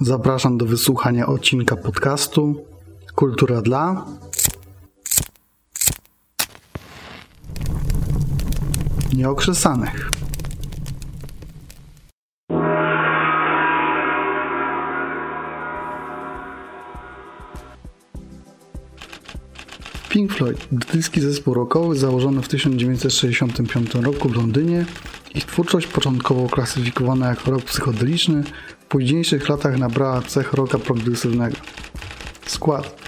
Zapraszam do wysłuchania odcinka podcastu Kultura dla Nieokrzesanych. Pink Floyd, brytyjski zespół rockowy założony w 1965 roku w Londynie. Ich twórczość początkowo klasyfikowana jako rock psychodeliczny, w późniejszych latach nabrała cech rocka progresywnego. Skład.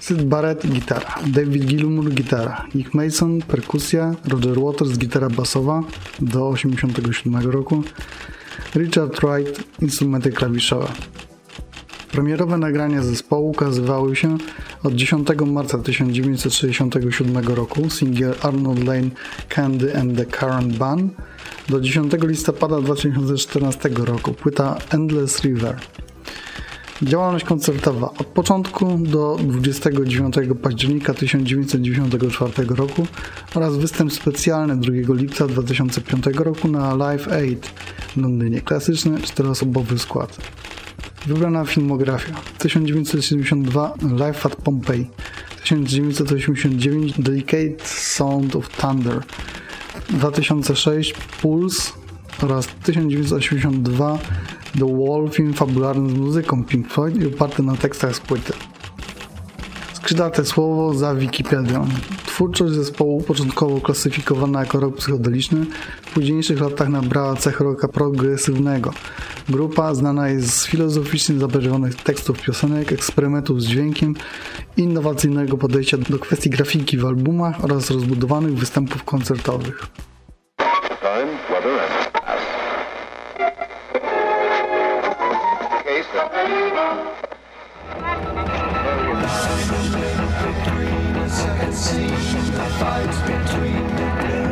Sid Barrett gitara, David Gilmour gitara, Nick Mason perkusja, Roger Waters gitara basowa. Do 1987 roku, Richard Wright instrumenty klawiszowe. Premierowe nagrania zespołu ukazywały się od 10 marca 1967 roku singiel Arnold Lane Candy and the Current Bun do 10 listopada 2014 roku płyta Endless River. Działalność koncertowa od początku do 29 października 1994 roku oraz występ specjalny 2 lipca 2005 roku na Live Aid w Londynie. Klasyczny czteroosobowy skład. Wybrana filmografia. 1972 Life at Pompeii. 1989 Delicate Sound of Thunder. 2006 Pulse oraz 1982 The Wall, film fabularny z muzyką Pink Floyd i oparty na tekstach z płyty. Skrzydlate słowo za Wikipedią. Twórczość zespołu początkowo klasyfikowana jako rok psychodeliczny, w późniejszych latach nabrała cech rocka progresywnego. Grupa znana jest z filozoficznie zabarwionych tekstów piosenek, eksperymentów z dźwiękiem, innowacyjnego podejścia do kwestii grafiki w albumach oraz rozbudowanych występów koncertowych. see the fight between the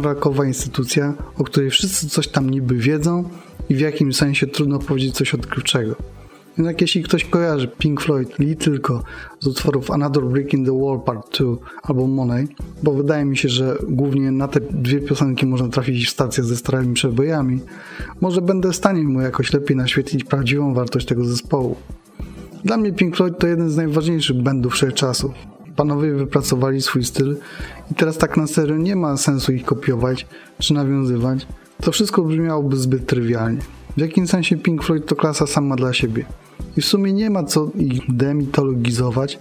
rakowa instytucja, o której wszyscy coś tam niby wiedzą i w jakimś sensie trudno powiedzieć coś odkrywczego. Jednak jeśli ktoś kojarzy Pink Floyd li tylko z utworów Another Brick in the Wall Part 2 albo Money, bo wydaje mi się, że głównie na te dwie piosenki można trafić w stację ze starymi przebojami, może będę w stanie mu jakoś lepiej naświetlić prawdziwą wartość tego zespołu. Dla mnie Pink Floyd to jeden z najważniejszych bandów wszechczasów. Panowie wypracowali swój styl i teraz tak na serio nie ma sensu ich kopiować czy nawiązywać. To wszystko brzmiałoby zbyt trywialnie. W jakim sensie Pink Floyd to klasa sama dla siebie. I w sumie nie ma co ich demitologizować,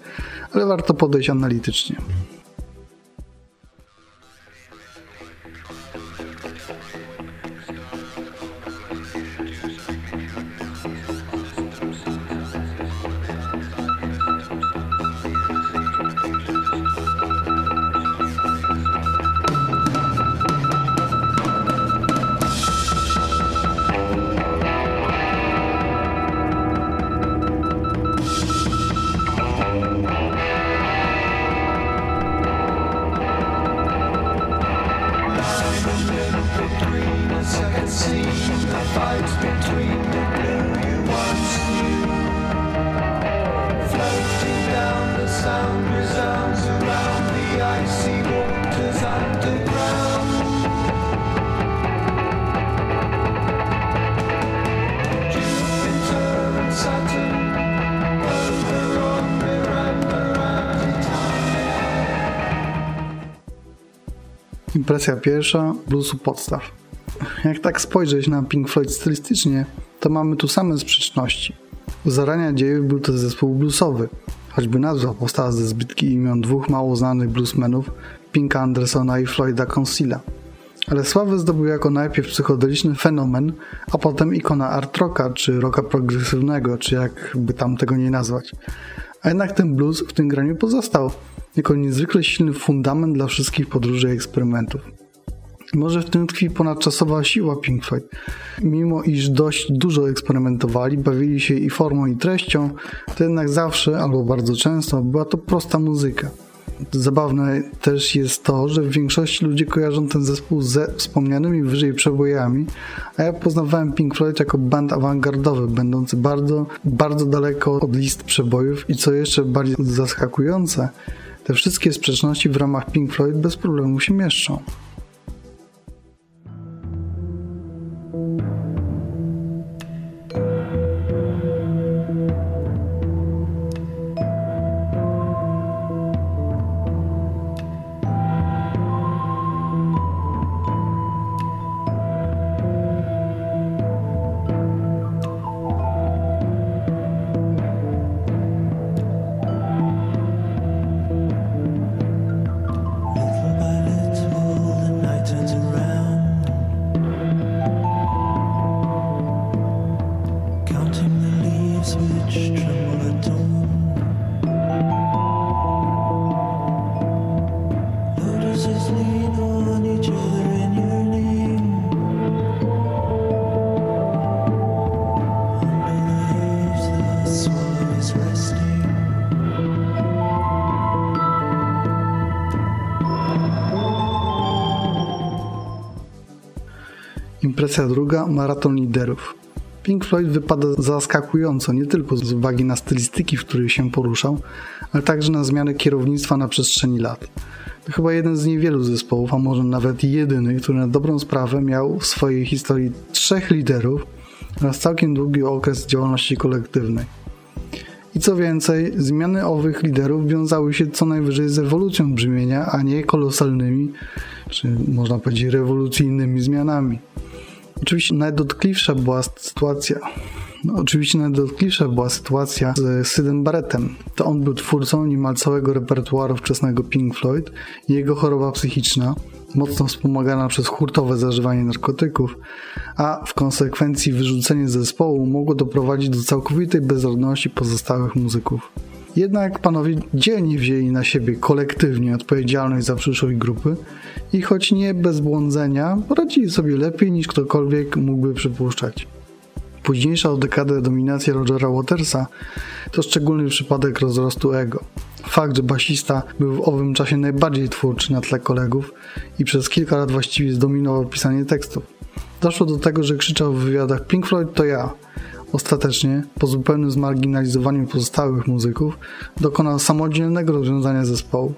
ale warto podejść analitycznie. Impresja pierwsza, bluesu podstaw. Jak tak spojrzeć na Pink Floyd stylistycznie, to mamy tu same sprzeczności. U zarania dziejów był to zespół bluesowy, choćby nazwa powstała ze zbytki imion dwóch mało znanych bluesmenów, Pinka Andersona i Floyda Consilla. Ale sławę zdobył jako najpierw psychodeliczny fenomen, a potem ikona art rocka, czy rocka progresywnego, czy jakby tam tego nie nazwać. A jednak ten blues w tym graniu pozostał, jako niezwykle silny fundament dla wszystkich podróży i eksperymentów. Może w tym tkwi ponadczasowa siła Pink Floyd. Mimo iż dość dużo eksperymentowali, bawili się i formą i treścią, to jednak zawsze albo bardzo często była to prosta muzyka. Zabawne też jest to, że w większości ludzie kojarzą ten zespół ze wspomnianymi wyżej przebojami, a ja poznawałem Pink Floyd jako band awangardowy, będący bardzo, bardzo daleko od list przebojów i co jeszcze bardziej zaskakujące, te wszystkie sprzeczności w ramach Pink Floyd bez problemu się mieszczą. Impresja druga, maraton liderów. Pink Floyd wypada zaskakująco nie tylko z uwagi na stylistyki, w której się poruszał, ale także na zmiany kierownictwa na przestrzeni lat. To chyba jeden z niewielu zespołów, a może nawet jedyny, który na dobrą sprawę miał w swojej historii trzech liderów oraz całkiem długi okres działalności kolektywnej. I co więcej, zmiany owych liderów wiązały się co najwyżej z ewolucją brzmienia, a nie kolosalnymi, czy można powiedzieć rewolucyjnymi zmianami. Oczywiście najdotkliwsza była sytuacja. No, oczywiście najdotkliwsza była sytuacja z Sydem Barrettem. To on był twórcą niemal całego repertuaru wczesnego Pink Floyd jego choroba psychiczna, mocno wspomagana przez hurtowe zażywanie narkotyków, a w konsekwencji wyrzucenie zespołu mogło doprowadzić do całkowitej bezrodności pozostałych muzyków. Jednak panowie dzielnie wzięli na siebie kolektywnie odpowiedzialność za przyszłość grupy i choć nie bez błądzenia, poradzili sobie lepiej niż ktokolwiek mógłby przypuszczać. Późniejsza o dekadę dominacja Rogera Watersa to szczególny przypadek rozrostu ego. Fakt, że basista był w owym czasie najbardziej twórczy na tle kolegów i przez kilka lat właściwie zdominował pisanie tekstów. Doszło do tego, że krzyczał w wywiadach Pink Floyd to ja, Ostatecznie, po zupełnym zmarginalizowaniu pozostałych muzyków, dokonał samodzielnego rozwiązania zespołu.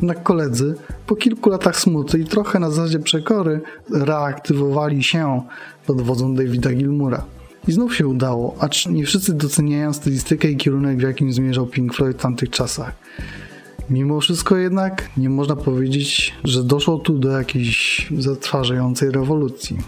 Jednak koledzy, po kilku latach smuty i trochę na zasadzie przekory, reaktywowali się pod wodzą Davida Gilmura. I znów się udało, acz nie wszyscy doceniają stylistykę i kierunek, w jakim zmierzał Pink Floyd w tamtych czasach. Mimo wszystko jednak nie można powiedzieć, że doszło tu do jakiejś zatrważającej rewolucji.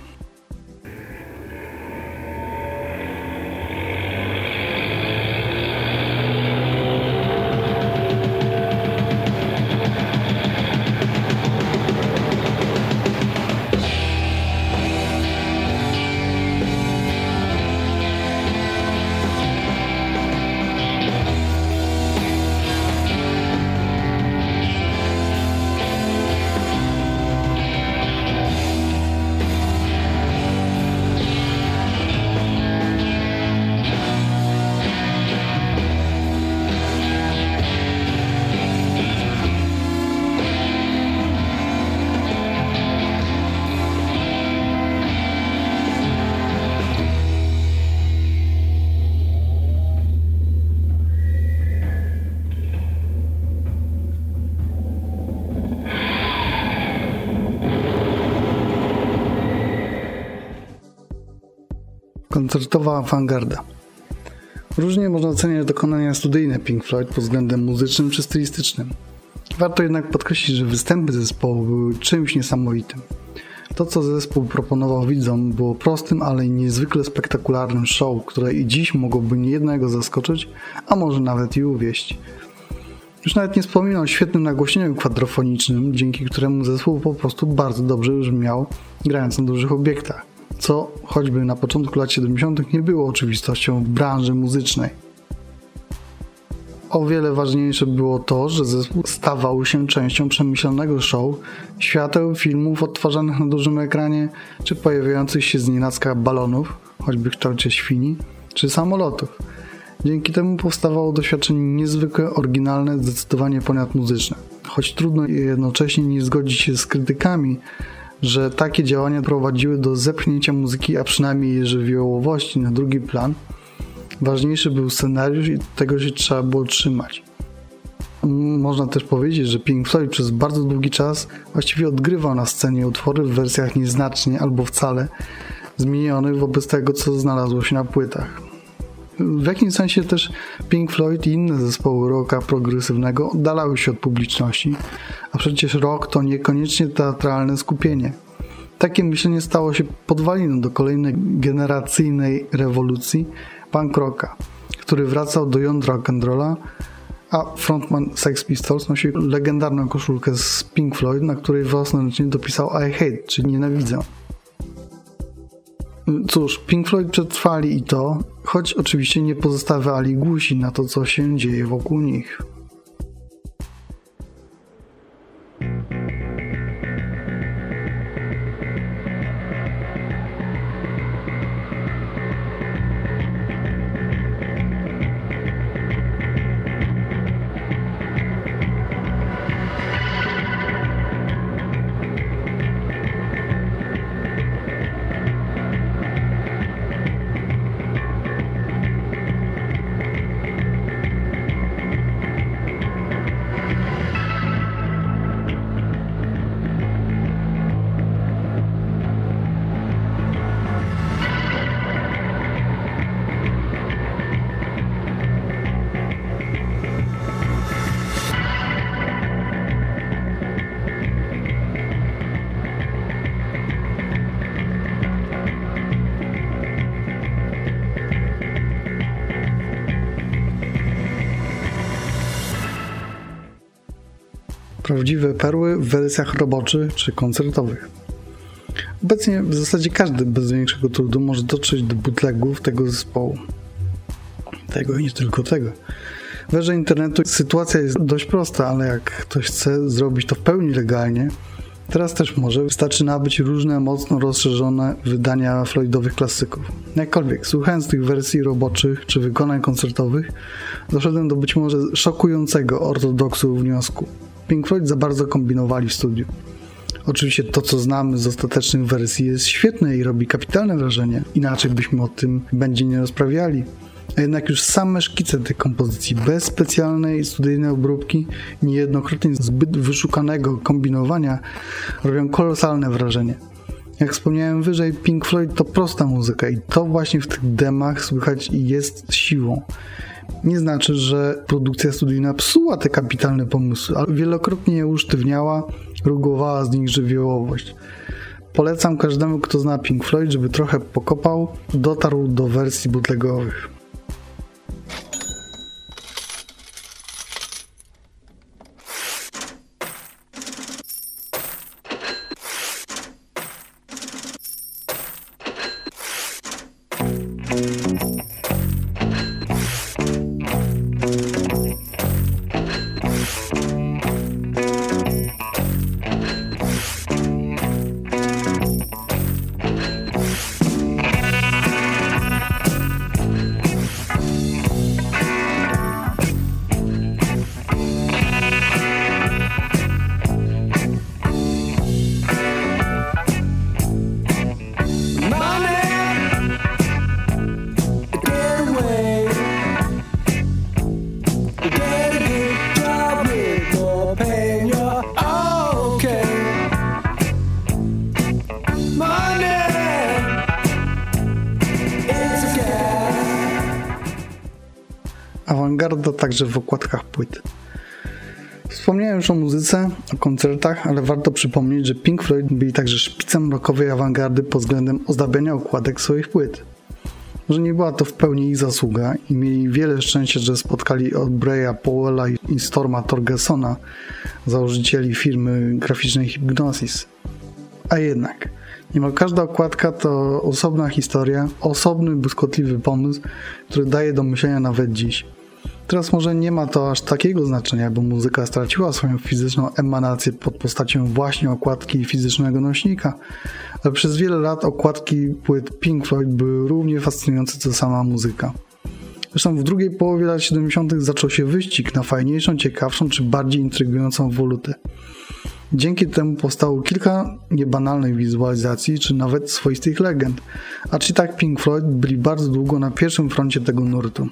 Koncertowa awangarda. Różnie można oceniać dokonania studyjne Pink Floyd pod względem muzycznym czy stylistycznym. Warto jednak podkreślić, że występy zespołu były czymś niesamowitym. To, co zespół proponował widzom, było prostym, ale niezwykle spektakularnym show, które i dziś mogłoby niejednego zaskoczyć, a może nawet i uwieść. Już nawet nie wspominam o świetnym nagłośnieniu kwadrofonicznym, dzięki któremu zespół po prostu bardzo dobrze brzmiał, grając na dużych obiektach, co choćby na początku lat 70. nie było oczywistością w branży muzycznej. O wiele ważniejsze było to, że zespół stawał się częścią przemyślanego show, świateł filmów odtwarzanych na dużym ekranie, czy pojawiających się z nienacka balonów, choćby w kształcie świni, czy samolotów. Dzięki temu powstawało doświadczenie niezwykle oryginalne, zdecydowanie ponadmuzyczne. Choć trudno jednocześnie nie zgodzić się z krytykami, że takie działania prowadziły do zepchnięcia muzyki, a przynajmniej jej żywiołowości na drugi plan, ważniejszy był scenariusz i tego się trzeba było trzymać. Można też powiedzieć, że Pink Floyd przez bardzo długi czas właściwie odgrywał na scenie utwory w wersjach nieznacznie albo wcale zmienionych wobec tego, co znalazło się na płytach. W jakimś sensie też Pink Floyd i inne zespoły rocka progresywnego oddalały się od publiczności, a przecież rock to niekoniecznie teatralne skupienie. Takie myślenie stało się podwaliną do kolejnej generacyjnej rewolucji punk rocka, który wracał do jądra rock'n'rolla, a frontman Sex Pistols nosił legendarną koszulkę z Pink Floyd, na której własnoręcznie dopisał I hate, czyli nienawidzę. Cóż, Pink Floyd przetrwali i to, choć oczywiście nie pozostawiali głusi na to, co się dzieje wokół nich. Prawdziwe perły w wersjach roboczych czy koncertowych. Obecnie w zasadzie każdy bez większego trudu może dotrzeć do bootlegów tego zespołu. Tego i nie tylko tego. W erze internetu sytuacja jest dość prosta, ale jak ktoś chce zrobić to w pełni legalnie, teraz też może. Wystarczy nabyć różne mocno rozszerzone wydania Floydowych klasyków. Jakkolwiek, słuchając tych wersji roboczych czy wykonań koncertowych, doszedłem do być może szokującego ortodoksu wniosku. Pink Floyd za bardzo kombinowali w studiu. Oczywiście to, co znamy z ostatecznych wersji jest świetne i robi kapitalne wrażenie. Inaczej byśmy o tym będzie nie rozprawiali. A jednak już same szkice tej kompozycji bez specjalnej studyjnej obróbki, niejednokrotnie zbyt wyszukanego kombinowania robią kolosalne wrażenie. Jak wspomniałem wyżej, Pink Floyd to prosta muzyka i to właśnie w tych demach słychać jest siłą nie znaczy, że produkcja studyjna psuła te kapitalne pomysły, ale wielokrotnie je usztywniała, rugowała z nich żywiołowość. Polecam każdemu, kto zna Pink Floyd, żeby trochę pokopał, dotarł do wersji bootlegowych. Także w okładkach płyt. Wspomniałem już o muzyce, o koncertach, ale warto przypomnieć, że Pink Floyd byli także szpicem rockowej awangardy pod względem ozdabiania okładek swoich płyt. Może nie była to w pełni ich zasługa i mieli wiele szczęścia, że spotkali od Breya Powella i Storma Torgesona, założycieli firmy graficznej Hypnosis. A jednak, niemal każda okładka to osobna historia, osobny, błyskotliwy pomysł, który daje do myślenia nawet dziś. Teraz może nie ma to aż takiego znaczenia, bo muzyka straciła swoją fizyczną emanację pod postacią właśnie okładki fizycznego nośnika, ale przez wiele lat okładki płyt Pink Floyd były równie fascynujące co sama muzyka. Zresztą w drugiej połowie lat 70. zaczął się wyścig na fajniejszą, ciekawszą czy bardziej intrygującą wolutę. Dzięki temu powstało kilka niebanalnych wizualizacji, czy nawet swoistych legend, a czy tak Pink Floyd byli bardzo długo na pierwszym froncie tego nurtu.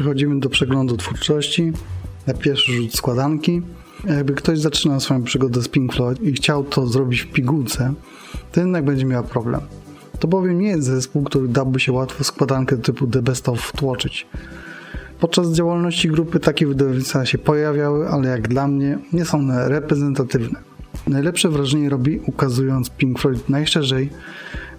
Przechodzimy do przeglądu twórczości. Na pierwszy rzut składanki. Jakby ktoś zaczynał swoją przygodę z Pink Floyd i chciał to zrobić w pigułce, to jednak będzie miał problem. To bowiem nie jest zespół, który dałby się łatwo składankę typu The Best of wtłoczyć. Podczas działalności grupy takie wydawnictwa się pojawiały, ale jak dla mnie nie są one reprezentatywne. Najlepsze wrażenie robi, ukazując Pink Floyd najszczerzej,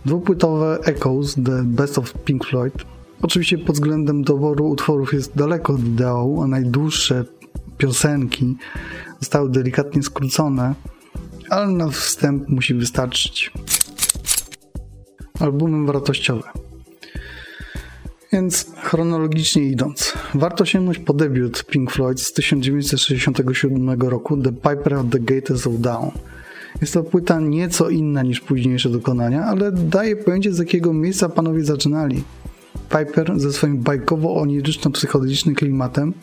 dwupłytowe Echoes The Best of Pink Floyd, Oczywiście pod względem doboru utworów jest daleko od ideału, a najdłuższe piosenki zostały delikatnie skrócone, ale na wstęp musi wystarczyć. Albumy wartościowe. Więc chronologicznie idąc, warto sięgnąć po debiut Pink Floyd z 1967 roku The Piper of the Gates of Dawn. Jest to płyta nieco inna niż późniejsze dokonania, ale daje pojęcie z jakiego miejsca panowie zaczynali – Piper ze swoim bajkowo-oniryczno-psychodelicznym klimatem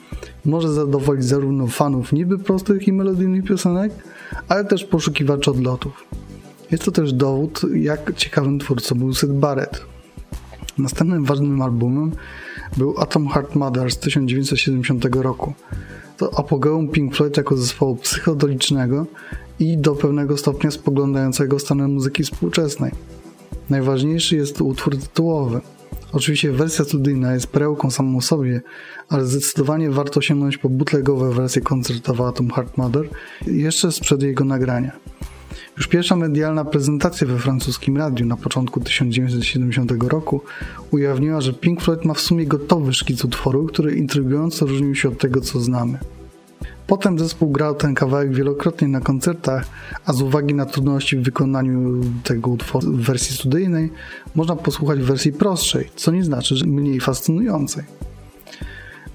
może zadowolić zarówno fanów niby prostych i melodyjnych piosenek, ale też poszukiwaczy odlotów. Jest to też dowód, jak ciekawym twórcą był Sid Barrett. Następnym ważnym albumem był Atom Heart Mother z 1970 roku. To apogeum Pink Floyd jako zespołu psychodelicznego i do pewnego stopnia spoglądającego stronę muzyki współczesnej. Najważniejszy jest utwór tytułowy – Oczywiście wersja studyjna jest perełką samą sobie, ale zdecydowanie warto sięgnąć po bootlegowe wersje koncertowe Atom Heart Mother jeszcze sprzed jego nagrania. Już pierwsza medialna prezentacja we francuskim radiu na początku 1970 roku ujawniła, że Pink Floyd ma w sumie gotowy szkic utworu, który intrygująco różnił się od tego, co znamy. Potem zespół grał ten kawałek wielokrotnie na koncertach, a z uwagi na trudności w wykonaniu tego utworu w wersji studyjnej, można posłuchać w wersji prostszej, co nie znaczy, że mniej fascynującej.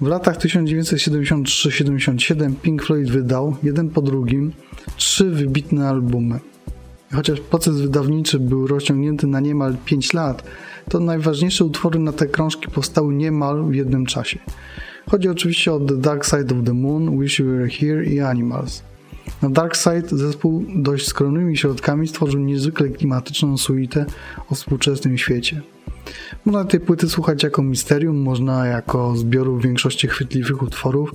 W latach 1973-77 Pink Floyd wydał, jeden po drugim, trzy wybitne albumy. Chociaż proces wydawniczy był rozciągnięty na niemal 5 lat, to najważniejsze utwory na te krążki powstały niemal w jednym czasie – Chodzi oczywiście o The Dark Side of the Moon, Wish You Were Here i Animals. Na Dark Side zespół dość skromnymi środkami stworzył niezwykle klimatyczną suitę o współczesnym świecie. Można tej płyty słuchać jako misterium, można jako zbioru większości chwytliwych utworów.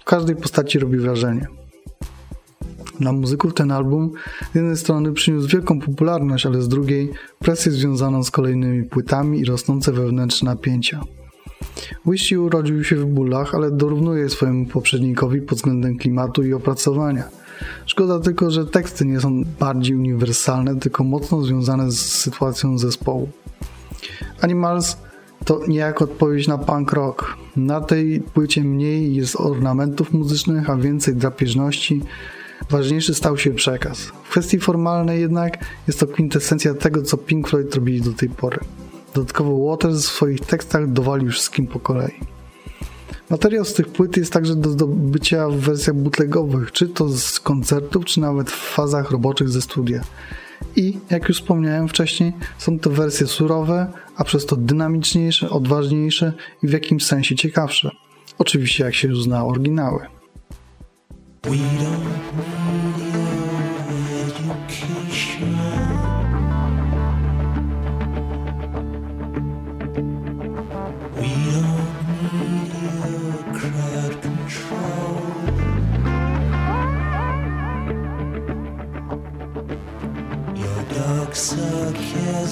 W każdej postaci robi wrażenie. Dla muzyków ten album z jednej strony przyniósł wielką popularność, ale z drugiej presję związaną z kolejnymi płytami i rosnące wewnętrzne napięcia. Wishy urodził się w bólach, ale dorównuje swojemu poprzednikowi pod względem klimatu i opracowania. Szkoda tylko, że teksty nie są bardziej uniwersalne, tylko mocno związane z sytuacją zespołu. Animals to niejako odpowiedź na punk rock. Na tej płycie mniej jest ornamentów muzycznych, a więcej drapieżności. Ważniejszy stał się przekaz. W kwestii formalnej jednak jest to kwintesencja tego, co Pink Floyd robili do tej pory. Dodatkowo Waters w swoich tekstach dowalił wszystkim po kolei. Materiał z tych płyt jest także do zdobycia w wersjach bootlegowych, czy to z koncertów, czy nawet w fazach roboczych ze studia. I, jak już wspomniałem wcześniej, są to wersje surowe, a przez to dynamiczniejsze, odważniejsze i w jakimś sensie ciekawsze. Oczywiście jak się już zna oryginały. We sarcasm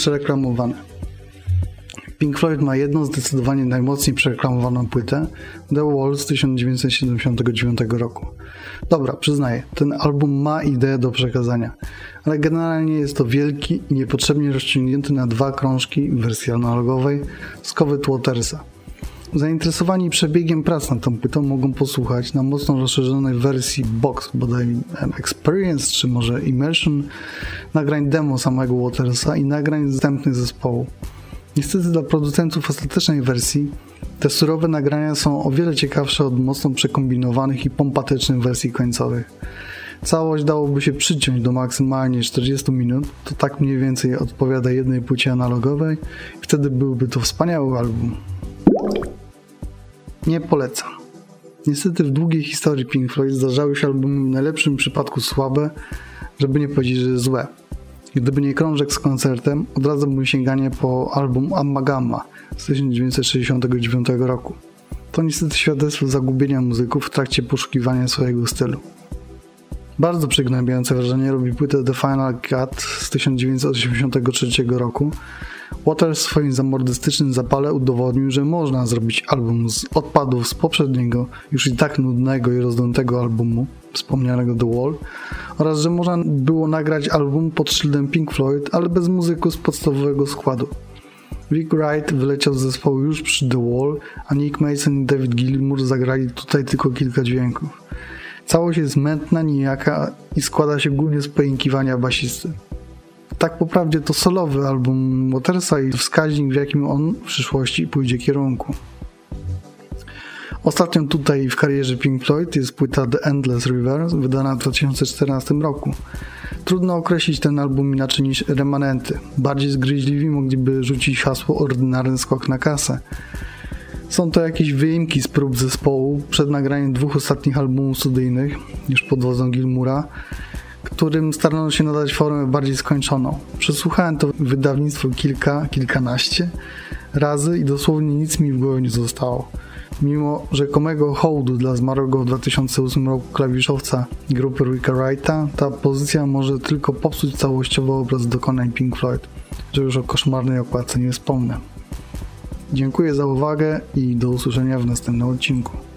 Album przereklamowany. Pink Floyd ma jedną zdecydowanie najmocniej przereklamowaną płytę The Wall z 1979 roku. Dobra, przyznaję, ten album ma ideę do przekazania, ale generalnie jest to wielki i niepotrzebnie rozciągnięty na dwa krążki wersji analogowej skowyt Watersa. Zainteresowani przebiegiem prac nad tą płytą mogą posłuchać na mocno rozszerzonej wersji Box, bodaj Experience czy może Immersion, nagrań demo samego Watersa i nagrań zstępnych zespołu. Niestety dla producentów ostatecznej wersji te surowe nagrania są o wiele ciekawsze od mocno przekombinowanych i pompatycznych wersji końcowych. Całość dałoby się przyciąć do maksymalnie 40 minut, to tak mniej więcej odpowiada jednej płycie analogowej wtedy byłby to wspaniały album. Nie polecam. Niestety w długiej historii Pink Floyd zdarzały się albumy w najlepszym przypadku słabe, żeby nie powiedzieć, że złe. Gdyby nie krążek z koncertem, odradzałbym sięganie po album Amma Gamma z 1969 roku. To niestety świadectwo zagubienia muzyków w trakcie poszukiwania swojego stylu. Bardzo przygnębiające wrażenie robi płytę The Final Cut z 1983 roku, Waters w swoim zamordystycznym zapale udowodnił, że można zrobić album z odpadów z poprzedniego, już i tak nudnego i rozdętego albumu, wspomnianego The Wall, oraz że można było nagrać album pod szyldem Pink Floyd, ale bez muzyku z podstawowego składu. Rick Wright wyleciał z zespołu już przy The Wall, a Nick Mason i David Gilmour zagrali tutaj tylko kilka dźwięków. Całość jest mętna, nijaka i składa się głównie z pojękiwania basisty tak poprawnie to solowy album Watersa i wskaźnik w jakim on w przyszłości pójdzie kierunku. Ostatnią tutaj w karierze Pink Floyd jest płyta The Endless River, wydana w 2014 roku. Trudno określić ten album inaczej niż remanenty. Bardziej zgryźliwi mogliby rzucić hasło ordynarny skok na kasę. Są to jakieś wyimki z prób zespołu przed nagraniem dwóch ostatnich albumów studyjnych, już pod wodzą Gilmura, którym starano się nadać formę bardziej skończoną. Przesłuchałem to wydawnictwo kilka, kilkanaście razy i dosłownie nic mi w głowie nie zostało. Mimo rzekomego hołdu dla zmarłego w 2008 roku klawiszowca grupy Ricka Wrighta, ta pozycja może tylko popsuć całościowy obraz dokonań Pink Floyd, że już o koszmarnej okładce nie wspomnę. Dziękuję za uwagę i do usłyszenia w następnym odcinku.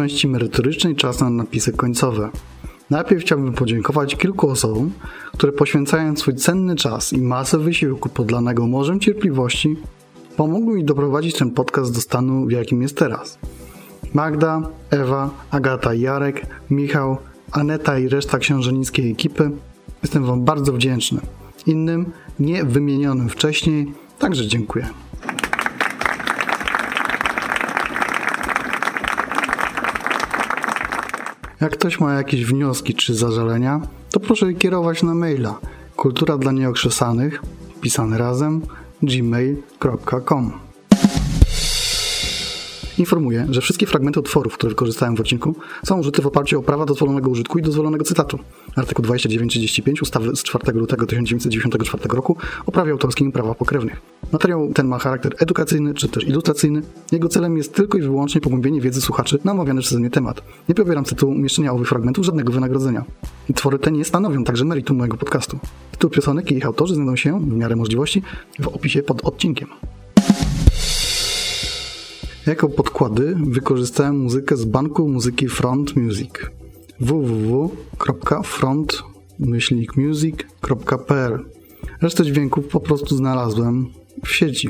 Części merytorycznej czas na napisy końcowe. Najpierw chciałbym podziękować kilku osobom, które poświęcając swój cenny czas i masę wysiłku podlanego morzem cierpliwości, pomogły mi doprowadzić ten podcast do stanu, w jakim jest teraz. Magda, Ewa, Agata Jarek, Michał, Aneta i reszta książenickiej ekipy. Jestem Wam bardzo wdzięczny. Innym, nie wymienionym wcześniej, także dziękuję. Jak ktoś ma jakieś wnioski czy zażalenia, to proszę je kierować na maila kultura dla nieokrzesanych, pisane razem, gmail.com. Informuję, że wszystkie fragmenty utworów, które wykorzystałem w odcinku, są użyte w oparciu o prawa dozwolonego użytku i dozwolonego cytatu. Artykuł 2935 ustawy z 4 lutego 1994 roku o prawie autorskim i prawach pokrewnych. Materiał ten ma charakter edukacyjny czy też ilustracyjny. Jego celem jest tylko i wyłącznie pogłębienie wiedzy słuchaczy na omawiany przeze mnie temat. Nie pobieram tytułu umieszczenia owych fragmentów żadnego wynagrodzenia. I twory te nie stanowią także meritum mojego podcastu. Tytuł piosenek i ich autorzy znajdą się, w miarę możliwości, w opisie pod odcinkiem. Jako podkłady wykorzystałem muzykę z banku muzyki Front Music www.front-music.pl Resztę dźwięków po prostu znalazłem w sieci.